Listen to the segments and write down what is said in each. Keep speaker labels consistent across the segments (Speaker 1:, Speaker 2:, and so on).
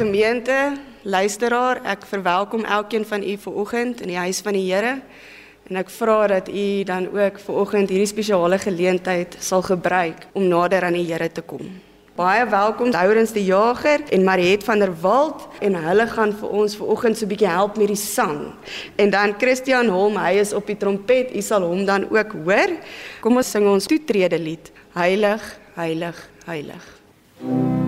Speaker 1: Gemeente, luisteraar, ek verwelkom elkeen van u vanoggend in die huis van die Here. En ek vra dat u dan ook vanoggend hierdie spesiale geleentheid sal gebruik om nader aan die Here te kom. Baie welkom Dourens die Jager en Mariet van der Walt en hulle gaan vir ons vanoggend so 'n bietjie help met die sang. En dan Christian Holm, hy is op die trompet. U sal hom dan ook hoor. Kom ons sing ons toetrede lied. Heilig, heilig, heilig. Mm.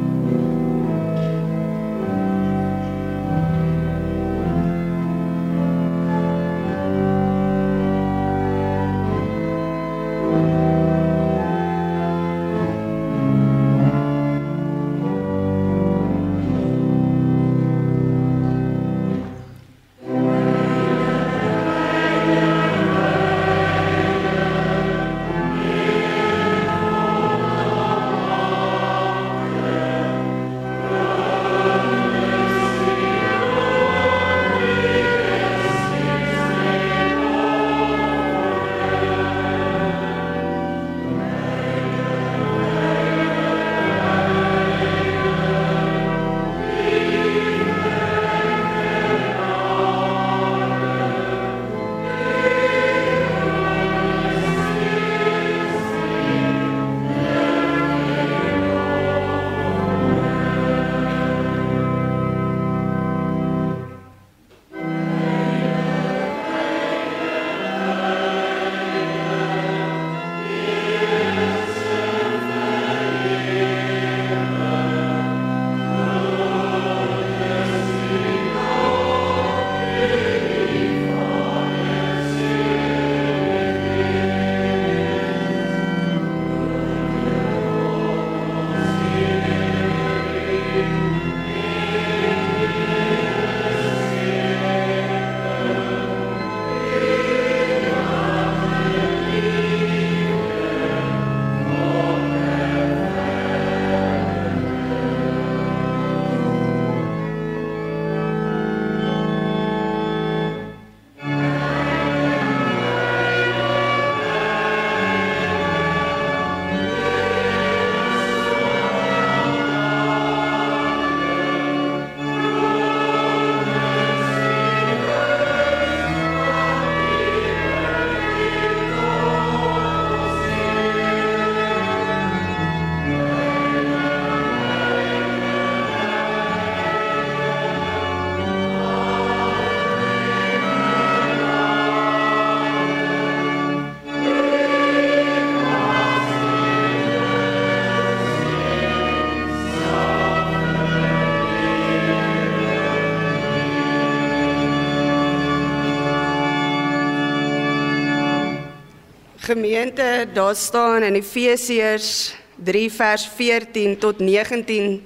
Speaker 1: Gemeente, daar staan in Efesiërs 3 vers 14 tot 19.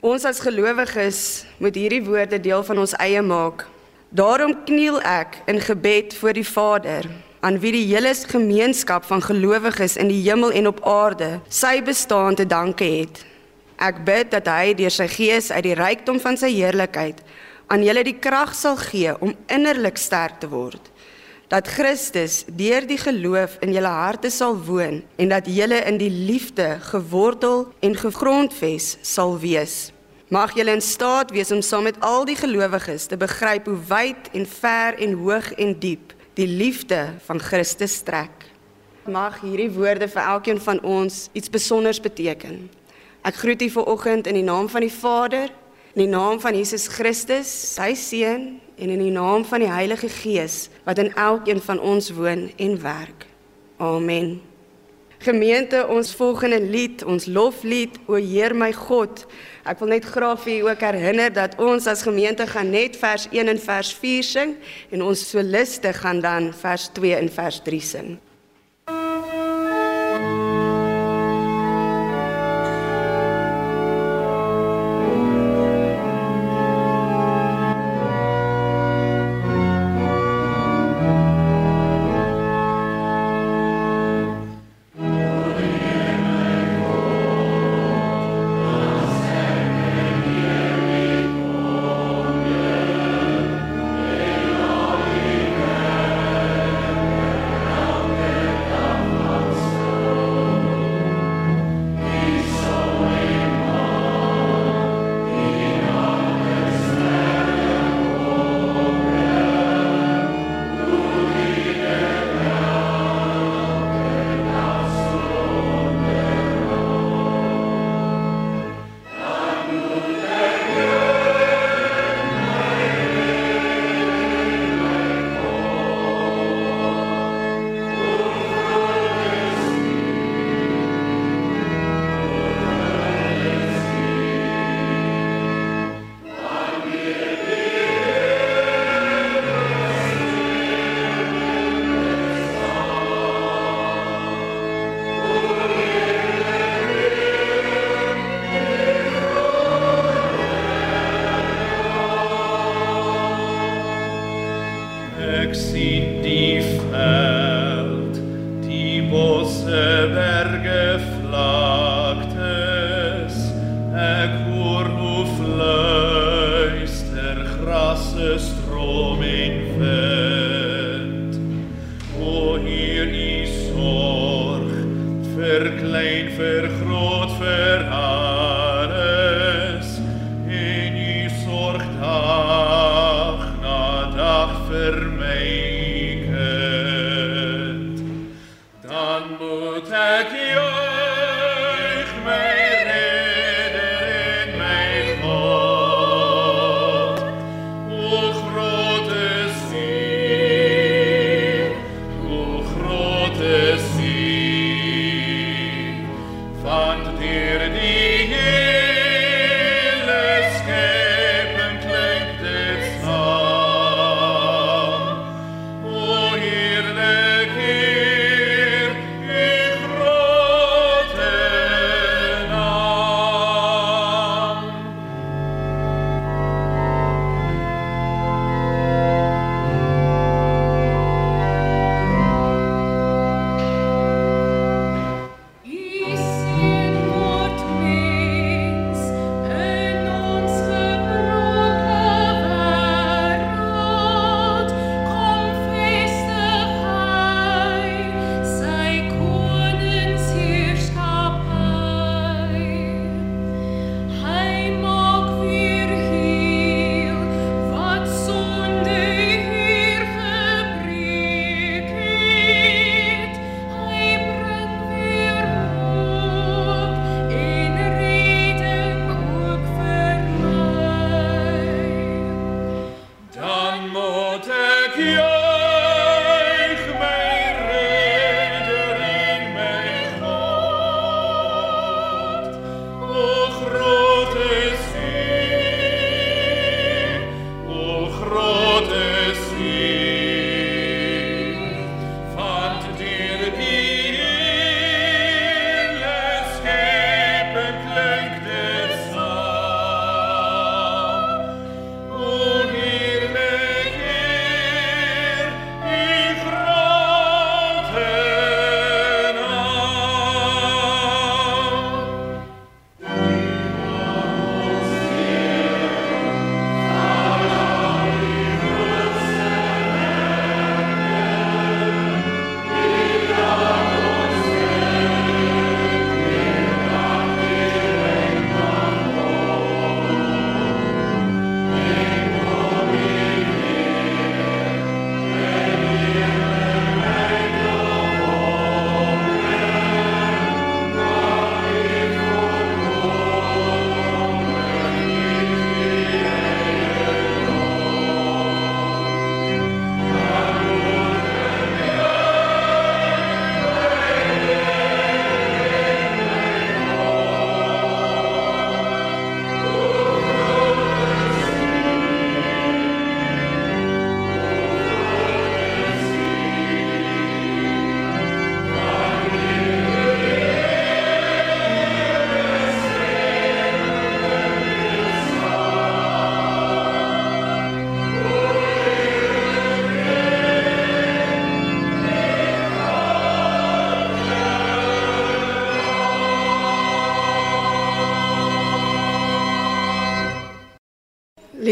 Speaker 1: Ons as gelowiges moet hierdie woorde deel van ons eie maak. Daarom kniel ek in gebed voor die Vader, aan wie die hele gemeenskap van gelowiges in die hemel en op aarde sy bestaan te danke het. Ek bid dat hy deur sy gees uit die rykdom van sy heerlikheid aan julle die krag sal gee om innerlik sterk te word dat Christus deur die geloof in julle harte sal woon en dat julle in die liefde gewortel en gegrondves sal wees. Mag julle in staat wees om saam met al die gelowiges te begryp hoe wyd en ver en hoog en diep die liefde van Christus strek. Mag hierdie woorde vir elkeen van ons iets spesiaals beteken. Ek groet u vanoggend in die naam van die Vader, in die naam van Jesus Christus, sy seun en in die naam van die Heilige Gees wat in elkeen van ons woon en werk. Amen. Gemeente, ons volgende lied, ons loflied, O Heer my God. Ek wil net graag vir u ook herinner dat ons as gemeente gaan net vers 1 en vers 4 sing en ons soliste gaan dan vers 2 en vers 3 sing.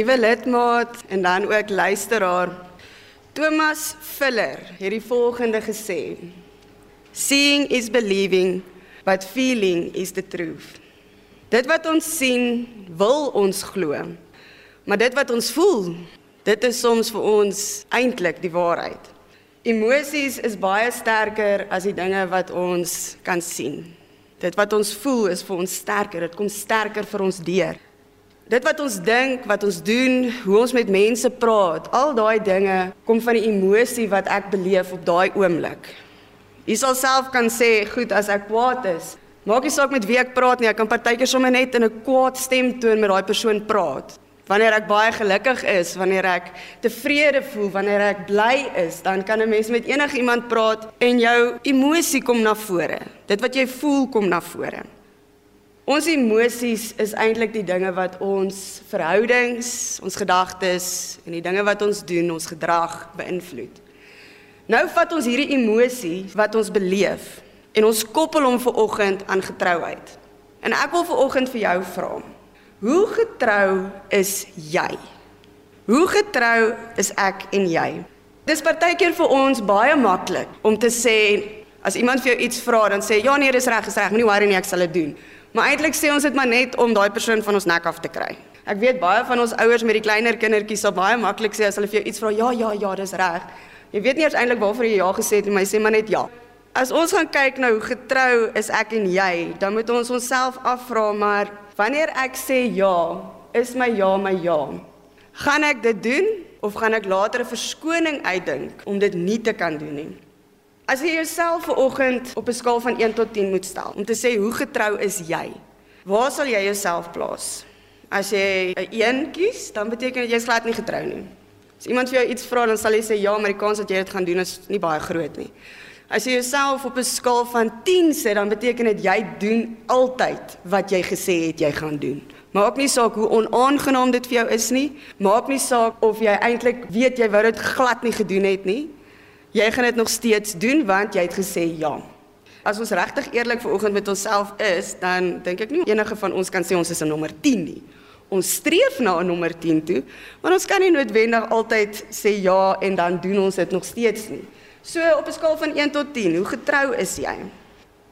Speaker 1: Liewe lidmaat en dan ook luisteraar. Thomas Fuller het die volgende gesê: Seeing is believing, but feeling is the truth. Dit wat ons sien, wil ons glo. Maar dit wat ons voel, dit is soms vir ons eintlik die waarheid. Emosies is baie sterker as die dinge wat ons kan sien. Dit wat ons voel is vir ons sterker. Dit kom sterker vir ons deur. Dit wat ons dink, wat ons doen, hoe ons met mense praat, al daai dinge kom van die emosie wat ek beleef op daai oomblik. Jy sal self kan sê, goed, as ek kwaad is, maak nie saak met wie ek praat nie, ek kan partykeer sommer net in 'n kwaad stemtoon met daai persoon praat. Wanneer ek baie gelukkig is, wanneer ek tevrede voel, wanneer ek bly is, dan kan 'n mens met enigiemand praat en jou emosie kom na vore. Dit wat jy voel kom na vore. Ons emosies is eintlik die dinge wat ons verhoudings, ons gedagtes en die dinge wat ons doen, ons gedrag beïnvloed. Nou vat ons hierdie emosie wat ons beleef En ons koppel hom ver oggend aan getrouheid. En ek wil ver oggend vir jou vra. Hoe getrou is jy? Hoe getrou is ek en jy? Dis partykeer vir ons baie maklik om te sê as iemand vir jou iets vra dan sê ja nee, dis reg, dis reg, moenie worry nie, ek sal dit doen. Maar eintlik sê ons dit maar net om daai persoon van ons nek af te kry. Ek weet baie van ons ouers met die kleiner kindertjies sal baie maklik sê as hulle vir jou iets vra, ja, ja, ja, dis reg. Jy weet nie eers eintlik waarvoor jy ja gesê het nie, maar jy sê maar net ja. As ons gaan kyk nou hoe getrou is ek en jy, dan moet ons onsself afvra maar wanneer ek sê ja, is my ja my ja. Gaan ek dit doen of gaan ek later 'n verskoning uitdink om dit nie te kan doen nie? As jy jouself vanoggend op 'n skaal van 1 tot 10 moet stel om te sê hoe getrou is jy? Waar sal jy jouself plaas? As jy 'n 1 kies, dan beteken dit jy's glad nie getrou nie. As iemand vir jou iets vra, dan sal jy sê ja, maar die kans dat jy dit gaan doen is nie baie groot nie. As jy jouself op 'n skaal van 10 sit, dan beteken dit jy doen altyd wat jy gesê het jy gaan doen. Maak nie saak hoe onaangenaam dit vir jou is nie. Maak nie saak of jy eintlik weet jy wou dit glad nie gedoen het nie. Jy gaan dit nog steeds doen want jy het gesê ja. As ons regtig eerlik vanoggend met onsself is, dan dink ek nie enige van ons kan sê ons is 'n nommer 10 nie. Ons streef na 'n nommer 10 toe, maar ons kan nie noodwendig altyd sê ja en dan doen ons dit nog steeds nie. So op 'n skaal van 1 tot 10, hoe getrou is jy?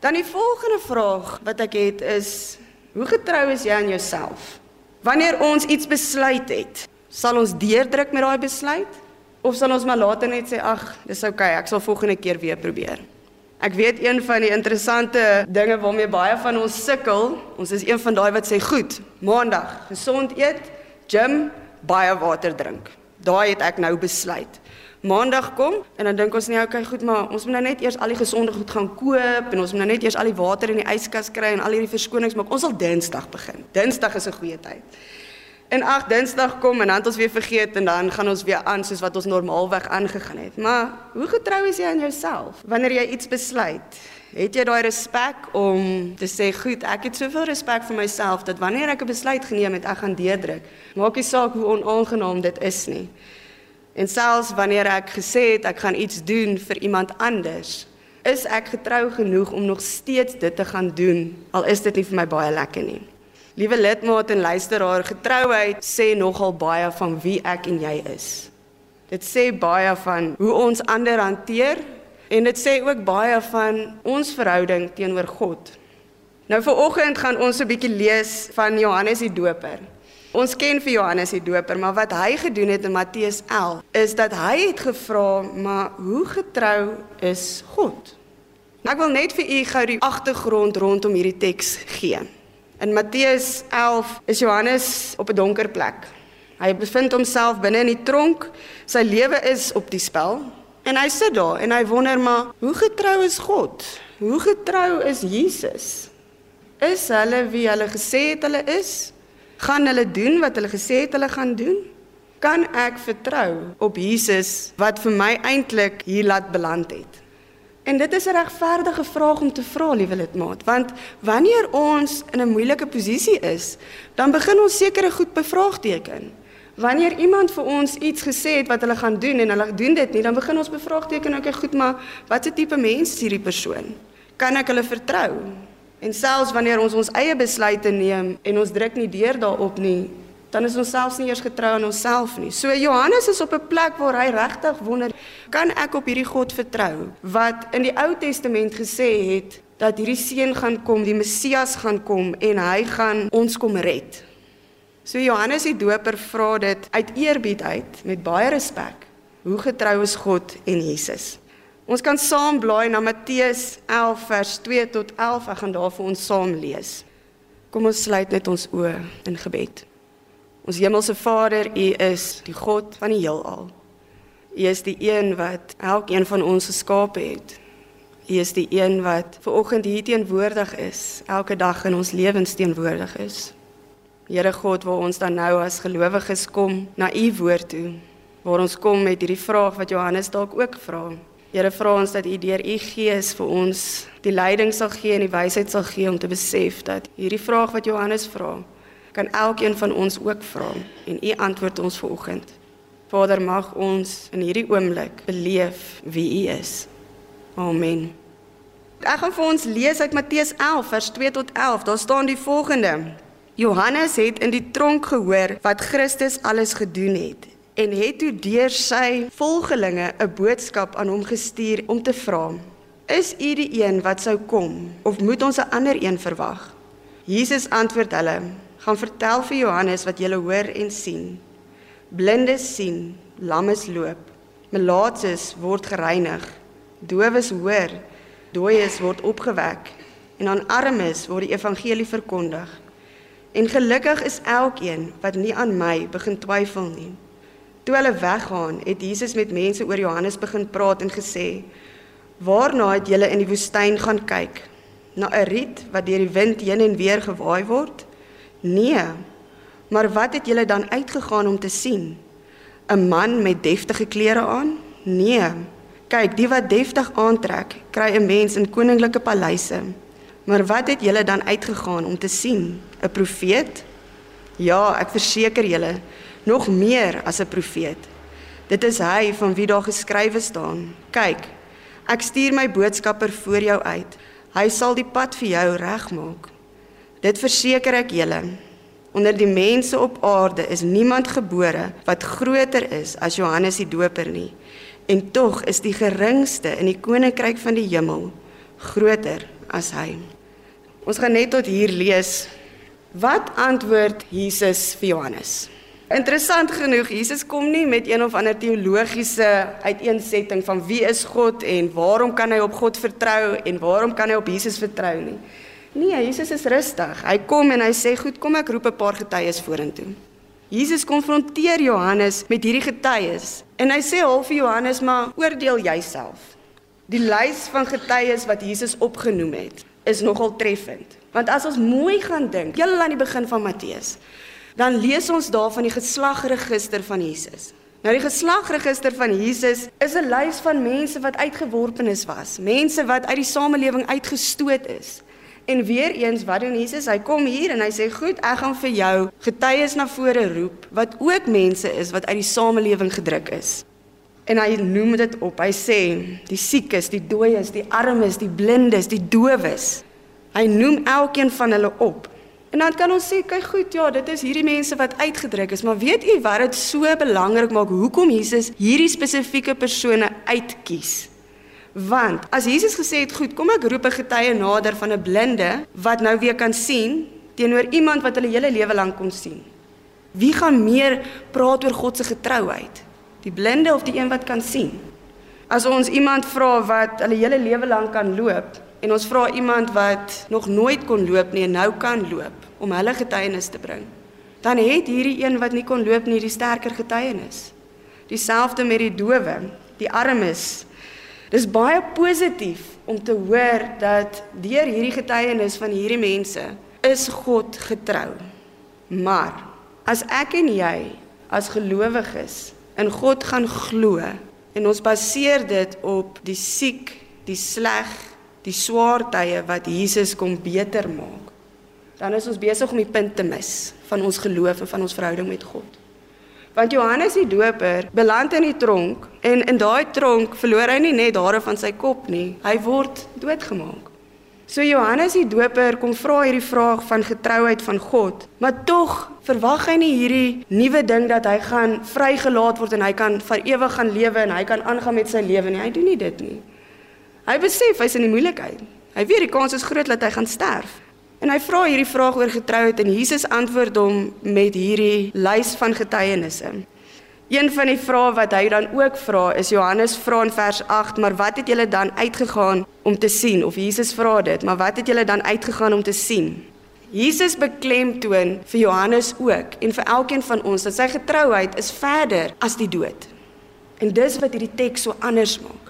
Speaker 1: Dan die volgende vraag wat ek het is, hoe getrou is jy aan jouself? Wanneer ons iets besluit het, sal ons deurdruk met daai besluit of sal ons maar later net sê ag, dis oukei, okay, ek sal volgende keer weer probeer. Ek weet een van die interessante dinge waarmee baie van ons sukkel, ons is een van daai wat sê goed, maandag gesond eet, gym, baie water drink. Daai het ek nou besluit. Maandag kom en dan dink ons nee, okay, goed, maar ons moet nou net eers al die gesonde goed gaan koop en ons moet nou net eers al die water in die yskas kry en al hierdie verskonings maak. Ons sal Dinsdag begin. Dinsdag is 'n goeie tyd. En ag, Dinsdag kom en dan het ons weer vergeet en dan gaan ons weer aan soos wat ons normaalweg aangegaan het. Maar hoe getrou is jy aan jouself wanneer jy iets besluit? Het jy daai respek om te sê, "Goed, ek het soveel respek vir myself dat wanneer ek 'n besluit geneem het, ek gaan deurdruk." Maak nie saak hoe onaangenaam dit is nie. En selfs wanneer ek gesê het ek gaan iets doen vir iemand anders, is ek getrou genoeg om nog steeds dit te gaan doen al is dit nie vir my baie lekker nie. Liewe lidmaat en luisteraar, getrouheid sê nogal baie van wie ek en jy is. Dit sê baie van hoe ons ander hanteer en dit sê ook baie van ons verhouding teenoor God. Nou vir oggend gaan ons 'n bietjie lees van Johannes die Doper. Ons ken vir Johannes die Doper, maar wat hy gedoen het in Matteus 11 is dat hy het gevra, "Maar hoe getrou is God?" Ek wil net vir u gou die agtergrond rondom hierdie teks gee. In Matteus 11 is Johannes op 'n donker plek. Hy bevind homself binne in die tronk. Sy lewe is op die spel. En hy sit daar en hy wonder maar, hoe getrou is God? Hoe getrou is Jesus? Is hulle wie hulle gesê het hulle is? Gaan hulle doen wat hulle gesê het hulle gaan doen? Kan ek vertrou op Jesus wat vir my eintlik hier laat beland het? En dit is 'n regverdige vraag om te vra, liewe lidmaat, want wanneer ons in 'n moeilike posisie is, dan begin ons sekere goed bevraagteken. Wanneer iemand vir ons iets gesê het wat hulle gaan doen en hulle doen dit nie, dan begin ons bevraagteken, okay, goed, maar watse tipe mens is hierdie persoon? Kan ek hulle vertrou? En selfs wanneer ons ons eie besluite neem en ons druk nie deur daarop nie, dan is ons selfs nie eers getrou aan onsself nie. So Johannes is op 'n plek waar hy regtig wonder, kan ek op hierdie God vertrou wat in die Ou Testament gesê het dat hierdie seun gaan kom, die Messias gaan kom en hy gaan ons kom red. So Johannes die Doper vra dit uit eerbied uit met baie respek. Hoe getrou is God en Jesus? Ons kan saam blaai na Matteus 11 vers 2 tot 11. Ek gaan daar vir ons saam lees. Kom ons sluit net ons oë in gebed. Ons hemelse Vader, U is die God van die heelal. U is die een wat elkeen van ons geskaap het. U is die een wat ver oggend hier teenwoordig is, elke dag in ons lewens teenwoordig is. Here God, waar ons dan nou as gelowiges kom na U woord toe, waar ons kom met hierdie vraag wat Johannes dalk ook vra. Here vra ons dat U deur U Gees vir ons die leiding sal gee en die wysheid sal gee om te besef dat hierdie vraag wat Johannes vra, kan elkeen van ons ook vra en U antwoord ons vanoggend. Vader, mag ons in hierdie oomblik beleef wie U is. Amen. ek gaan vir ons lees uit Matteus 11 vers 2 tot 11. Daar staan die volgende: Johannes het in die tronk gehoor wat Christus alles gedoen het en het toe deur sy volgelinge 'n boodskap aan hom gestuur om te vra: Is u die een wat sou kom of moet ons 'n ander een verwag? Jesus antwoord hulle: Gaan vertel vir Johannes wat julle hoor en sien. Blindes sien, lammes loop, melaatses word gereinig, dowes hoor, dooies word opgewek en aan armes word die evangelie verkondig. En gelukkig is elkeen wat nie aan my begin twyfel nie. Toe hulle weggaan, het Jesus met mense oor Johannes begin praat en gesê: "Waarna het julle in die woestyn gaan kyk? Na 'n riet wat deur die wind heen en weer gewaai word? Nee. Maar wat het julle dan uitgegaan om te sien? 'n Man met deftige klere aan? Nee. Kyk, die wat deftig aantrek, kry 'n mens in koninklike paleise. Maar wat het julle dan uitgegaan om te sien? 'n Profeet? Ja, ek verseker julle, nog meer as 'n profeet. Dit is hy van wie daar geskrywe staan. Kyk, ek stuur my boodskapper voor jou uit. Hy sal die pad vir jou regmaak. Dit verseker ek julle. Onder die mense op aarde is niemand gebore wat groter is as Johannes die Doper nie. En tog is die geringste in die koninkryk van die hemel groter as hy. Ons gaan net tot hier lees. Wat antwoord Jesus vir Johannes? Interessant genoeg, Jesus kom nie met een of ander teologiese uiteensetting van wie is God en waarom kan hy op God vertrou en waarom kan hy op Jesus vertrou nie. Nee, Jesus is rustig. Hy kom en hy sê, "Goed, kom ek roep 'n paar getuies vorentoe." Jesus konfronteer Johannes met hierdie getuies en hy sê half vir Johannes, "Maar oordeel jouself." Die lys van getuies wat Jesus opgenoem het, is nogal treffend. Want as ons mooi gaan dink, heel aan die begin van Matteus, dan lees ons daar van die geslagregister van Jesus. Nou die geslagregister van Jesus is 'n lys van mense wat uitgeworpenes was, mense wat uit die samelewing uitgestoot is. En weer eens, wat doen Jesus? Hy kom hier en hy sê, "Goed, ek gaan vir jou getuies na vore roep wat ook mense is wat uit die samelewing gedruk is." En hy noem dit op. Hy sê, "Die siekes, die dooies, die armes, die blindes, die dowes." Hy noem elkeen van hulle op. En dan kan ons sê, kyk goed, ja, dit is hierdie mense wat uitgedruk is, maar weet u wat dit so belangrik maak hoekom Jesus hierdie spesifieke persone uitkies? Want as Jesus gesê het, goed, kom ek roep 'n getuie nader van 'n blinde wat nou weer kan sien teenoor iemand wat hulle hele lewe lank kon sien. Wie gaan meer praat oor God se getrouheid? Die blinde of die een wat kan sien? As ons iemand vra wat hulle hele lewe lank kan loop en ons vra iemand wat nog nooit kon loop nie en nou kan loop, om hulle getuienis te bring. Dan het hierdie een wat nie kon loop nie die sterker getuienis. Dieselfde met die dowe, die armes. Dis baie positief om te hoor dat deur hierdie getuienis van hierdie mense is God getrou. Maar as ek en jy as gelowiges in God gaan glo en ons baseer dit op die siek, die sleg, die swaar tye wat Jesus kom beter maak dan is ons besig om die punt te mis van ons geloof en van ons verhouding met God. Want Johannes die Doper beland in die tronk en in daai tronk verloor hy nie net hare van sy kop nie, hy word doodgemaak. So Johannes die Doper kom vra hierdie vraag van getrouheid van God, maar tog verwag hy nie hierdie nuwe ding dat hy gaan vrygelaat word en hy kan vir ewig gaan lewe en hy kan aangaan met sy lewe nie. Hy doen nie dit nie. Hy besef hy's in die moeilikheid. Hy weet die kans is groot dat hy gaan sterf. En hy vra hierdie vraag oor getrouheid en Jesus antwoord hom met hierdie lys van getuienisse. Een van die vrae wat hy dan ook vra is Johannes vra in vers 8, maar wat het julle dan uitgegaan om te sien? Of Jesus vra dit, maar wat het julle dan uitgegaan om te sien? Jesus beklemtoon vir Johannes ook en vir elkeen van ons dat sy getrouheid is verder as die dood. En dis wat hierdie teks so anders maak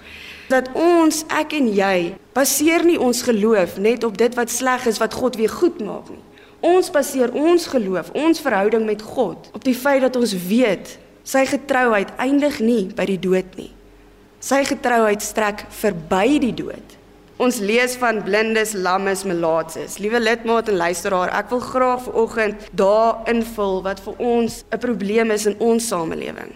Speaker 1: dat ons ek en jy baseer nie ons geloof net op dit wat sleg is wat God weer goed maak nie. Ons baseer ons geloof, ons verhouding met God op die feit dat ons weet sy getrouheid eindig nie by die dood nie. Sy getrouheid strek verby die dood. Ons lees van blindes, lammes, melaatses. Liewe lidmaat en luisteraar, ek wil graag vanoggend daar invul wat vir ons 'n probleem is in ons samelewing.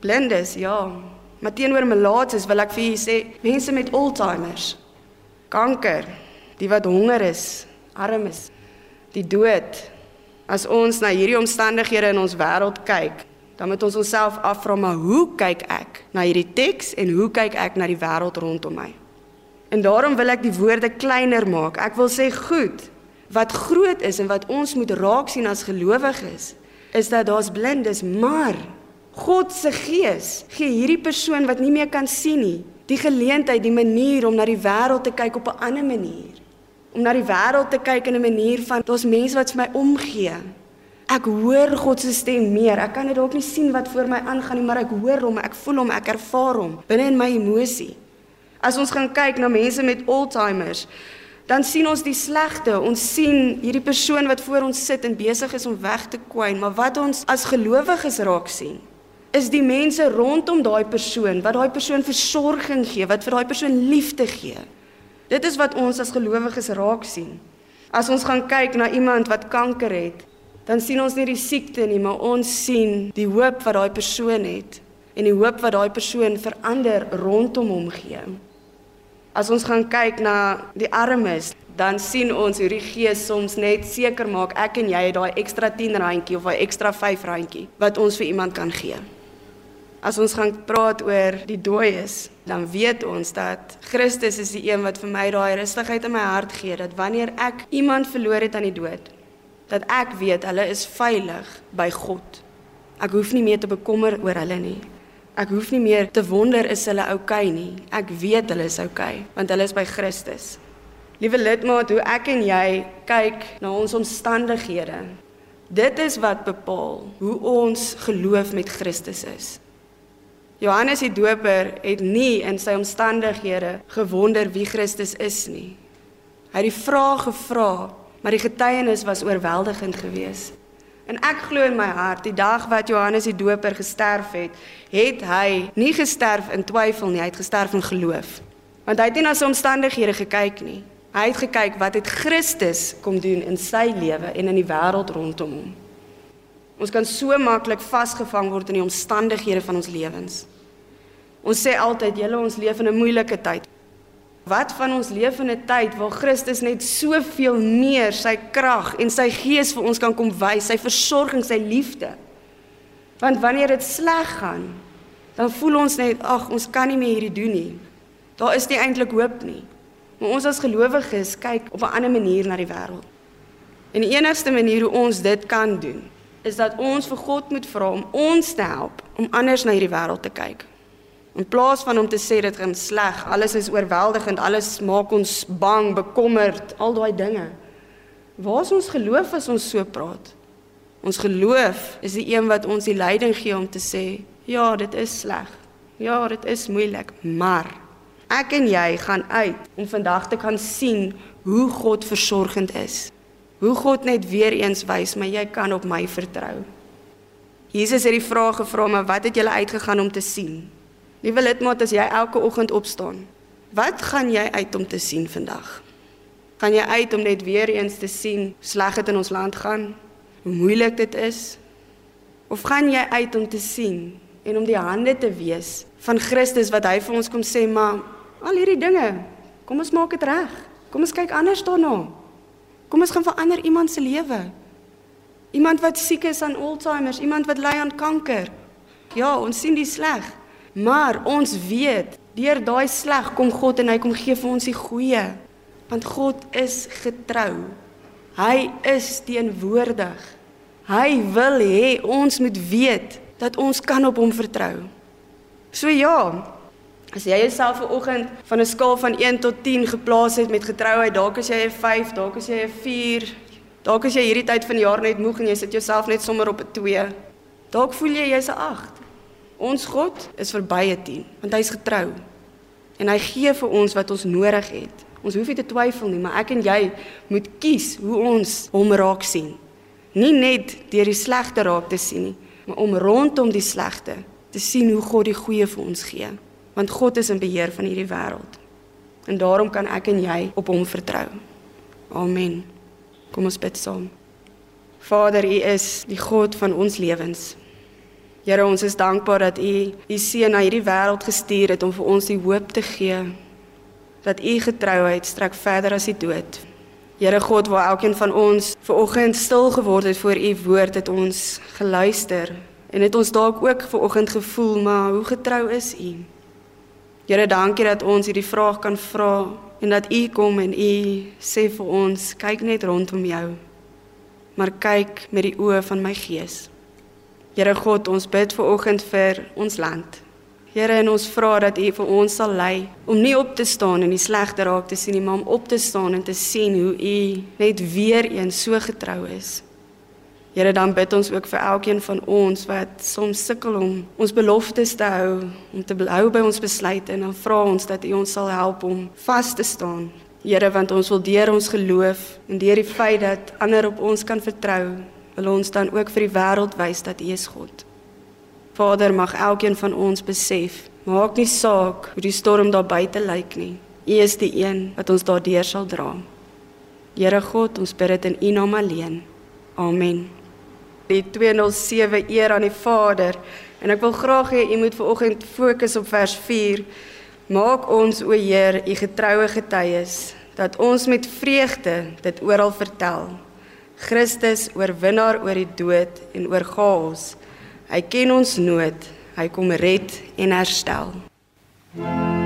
Speaker 1: Blindes, ja, Maar teenoor melaatses wil ek vir julle sê, mense met Alzheimer's. kanker, die wat honger is, arm is, die dood. As ons na hierdie omstandighede in ons wêreld kyk, dan moet ons onsself afvra maar hoe kyk ek na hierdie teks en hoe kyk ek na die wêreld rondom my? En daarom wil ek die woorde kleiner maak. Ek wil sê goed, wat groot is en wat ons moet raak sien as gelowiges, is dat daar's blindes, maar God se gees gee hierdie persoon wat nie meer kan sien nie, die geleentheid, die manier om na die wêreld te kyk op 'n ander manier. Om na die wêreld te kyk in 'n manier van daar's mense wat vir my omgee. Ek hoor God se stem meer. Ek kan dit dalk nie sien wat voor my aangaan nie, maar ek hoor hom, ek voel hom, ek ervaar hom binne in my emosie. As ons gaan kyk na mense met Alzheimer's, dan sien ons die slegte. Ons sien hierdie persoon wat voor ons sit en besig is om weg te kwyn, maar wat ons as gelowiges raak sien, is die mense rondom daai persoon wat daai persoon versorging gee, wat vir daai persoon liefde gee. Dit is wat ons as gelowiges raak sien. As ons gaan kyk na iemand wat kanker het, dan sien ons nie die siekte nie, maar ons sien die hoop wat daai persoon het en die hoop wat daai persoon vir ander rondom hom gee. As ons gaan kyk na die armes, dan sien ons hoe die Gees soms net seker maak ek en jy het daai ekstra 10 randjie of daai ekstra 5 randjie wat ons vir iemand kan gee. As ons gaan praat oor die dooies, dan weet ons dat Christus is die een wat vir my daai rustigheid in my hart gee dat wanneer ek iemand verloor het aan die dood, dat ek weet hulle is veilig by God. Ek hoef nie meer te bekommer oor hulle nie. Ek hoef nie meer te wonder is hulle oukei okay nie. Ek weet hulle is oukei okay, want hulle is by Christus. Liewe lidmaat, hoe ek en jy kyk na ons omstandighede. Dit is wat bepaal hoe ons geloof met Christus is. Johannes die Doper het nie in sy omstandighede gewonder wie Christus is nie. Hy het die vraag gevra, maar die getuienis was oorweldigend geweest. En ek glo in my hart, die dag wat Johannes die Doper gesterf het, het hy nie gesterf in twyfel nie, hy het gesterf in geloof. Want hy het nie na sy omstandighede gekyk nie. Hy het gekyk wat het Christus kom doen in sy lewe en in die wêreld rondom hom. Ons kan so maklik vasgevang word in die omstandighede van ons lewens. Ons sê altyd, "Julle ons leef in 'n moeilike tyd." Wat van ons leef in 'n tyd waar Christus net soveel meer sy krag en sy gees vir ons kan kom wys, sy versorging, sy liefde. Want wanneer dit sleg gaan, dan voel ons net, ag, ons kan nie meer hierdie doen nie. Daar is nie eintlik hoop nie. Maar ons as gelowiges kyk op 'n ander manier na die wêreld. En die enigste manier hoe ons dit kan doen, is dat ons vir God moet vra om ons te help om anders na hierdie wêreld te kyk. In plaas van om te sê dit gaan sleg, alles is oorweldigend, alles maak ons bang, bekommerd, al daai dinge. Waar is ons geloof as ons so praat? Ons geloof is die een wat ons die leiding gee om te sê, ja, dit is sleg. Ja, dit is moeilik, maar ek en jy gaan uit om vandag te kan sien hoe God versorgend is. Hoe God net weer eens wys, maar jy kan op my vertrou. Jesus het die vraag gevra, maar wat het julle uitgegaan om te sien? Liewe lidmaat, as jy elke oggend opstaan, wat gaan jy uit om te sien vandag? Gaan jy uit om net weer eens te sien sleg dit in ons land gaan? Hoe moeilik dit is? Of gaan jy uit om te sien en om die hande te wees van Christus wat hy vir ons kom sê, maar al hierdie dinge, kom ons maak dit reg. Kom ons kyk anders daarna. Kom ons gaan verander iemand se lewe. Iemand wat siek is aan Alzheimer, iemand wat ly aan kanker. Ja, ons sien die sleg. Maar ons weet, deur daai sleg kom God en hy kom gee vir ons die goeie. Want God is getrou. Hy is teenwoordig. Hy wil hê ons moet weet dat ons kan op hom vertrou. So ja, as jy jouself vanoggend van 'n skaal van 1 tot 10 geplaas het met getrouheid, dalk is jy 'n 5, dalk is jy 'n 4. Dalk is jy hierdie tyd van die jaar net moeg en jy sit jouself net sommer op 'n 2. Dalk voel jy jy's 'n 8. Ons God is vir baie 10, want hy's getrou. En hy gee vir ons wat ons nodig het. Ons hoef nie te twyfel nie, maar ek en jy moet kies hoe ons hom raak sien. Nie net deur die slegte raak te sien nie, maar om rondom die slegte te sien hoe God die goeie vir ons gee, want God is in beheer van hierdie wêreld. En daarom kan ek en jy op hom vertrou. Amen. Kom ons bid saam. Vader, U is die God van ons lewens. Here, ons is dankbaar dat U U seun na hierdie wêreld gestuur het om vir ons die hoop te gee dat u getrouheid strek verder as die dood. Here God, waar elkeen van ons ver oggend stil geword het voor u woord, het ons geluister en het ons dalk ook ver oggend gevoel, maar hoe getrou is u? Here, dankie dat ons hierdie vraag kan vra en dat u kom en u sê vir ons, kyk net rondom jou. Maar kyk met die oë van my gees. Here God, ons bid ver oggend vir ons land. Here, en ons vra dat U vir ons sal lei om nie op te staan en die slegte raak te sien nie, maar om op te staan en te sien hoe U net weer eens so getrou is. Here, dan bid ons ook vir elkeen van ons wat soms sukkel om ons beloftes te hou, om te bly by ons besluite en dan vra ons dat U ons sal help om vas te staan. Here, want ons wil deur ons geloof en deur die feit dat ander op ons kan vertrou, wil ons dan ook vir die wêreld wys dat U is God. Vader, mag elkeen van ons besef, maak nie saak hoe die storm daar buite lyk nie. U is die een wat ons daardeur sal dra. Here God, ons bid dit in U naam alleen. Amen. Die 207 eer aan die Vader en ek wil graag hê u moet vanoggend fokus op vers 4. Maak ons o Heer, u getroue getuies dat ons met vreugde dit oral vertel. Christus oorwinnaar oor die dood en oor chaos. Hy ken ons nood. Hy kom red en herstel. Ja.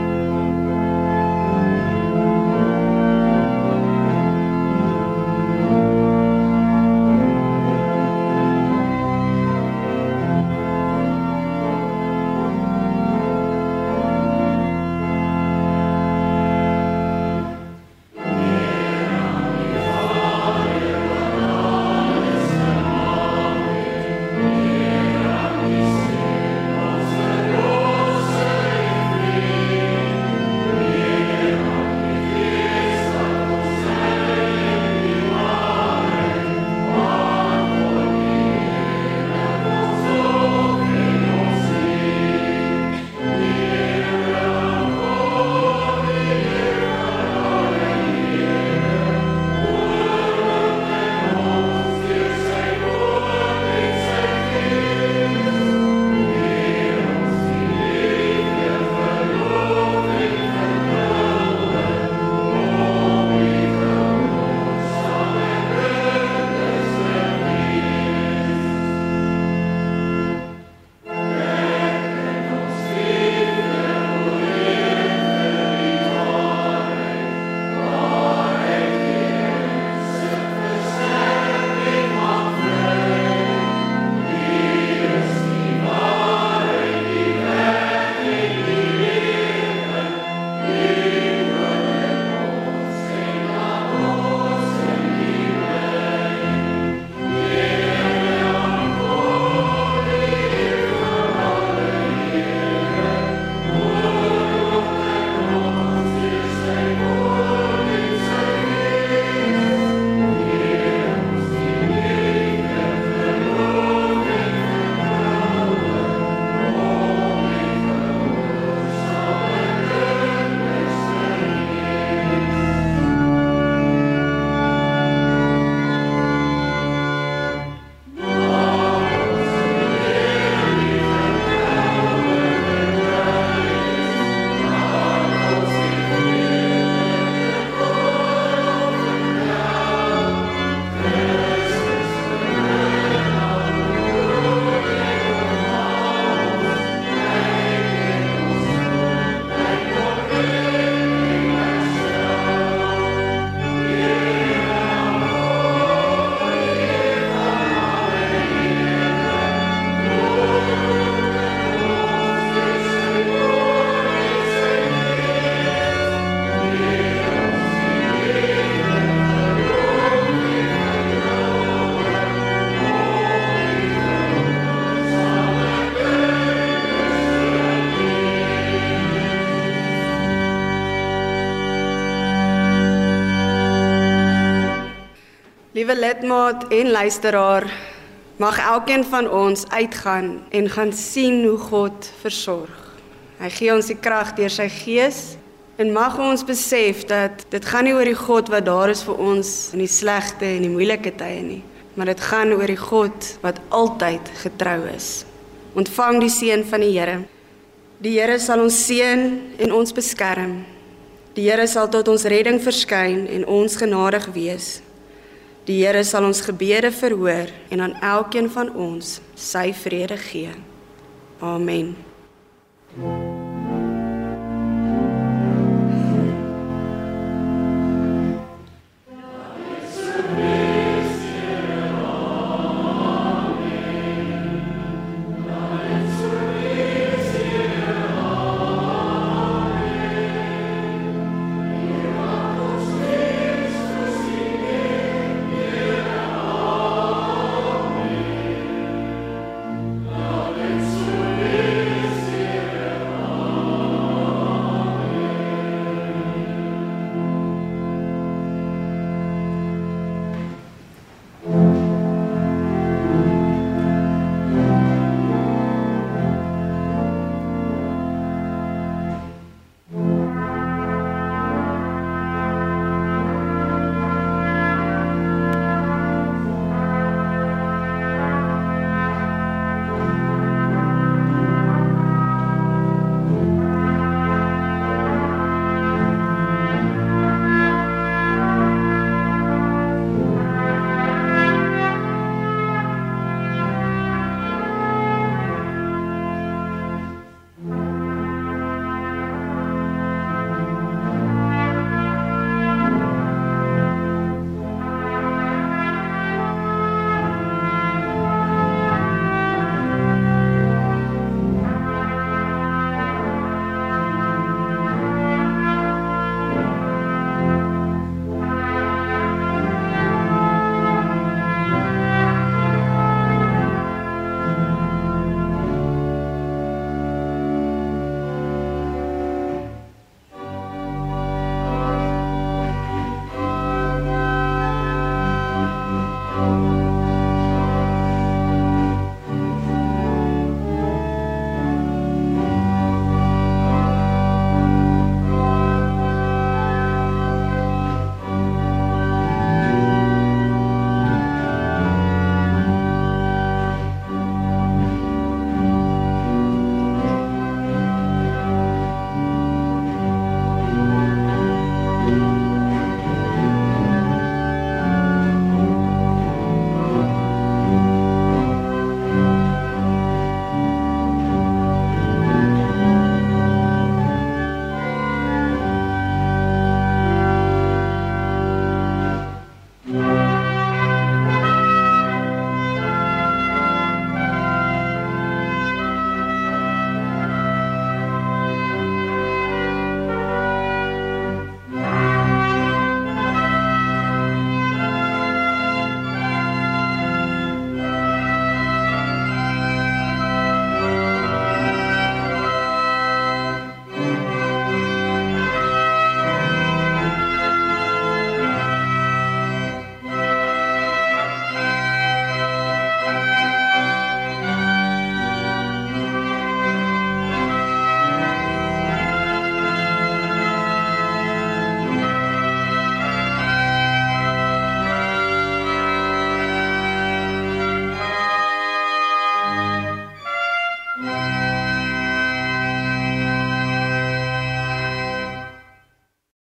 Speaker 1: Liewe lidmaat en luisteraar, mag elkeen van ons uitgaan en gaan sien hoe God versorg. Hy gee ons die krag deur sy gees en mag ons besef dat dit gaan nie oor die God wat daar is vir ons in die slegte en die moeilike tye nie, maar dit gaan oor die God wat altyd getrou is. Ontvang die seën van die Here. Die Here sal ons seën en ons beskerm. Die Here sal tot ons redding verskyn en ons genadig wees. Die Here sal ons gebede verhoor en aan elkeen van ons sy vrede gee. Amen. thank you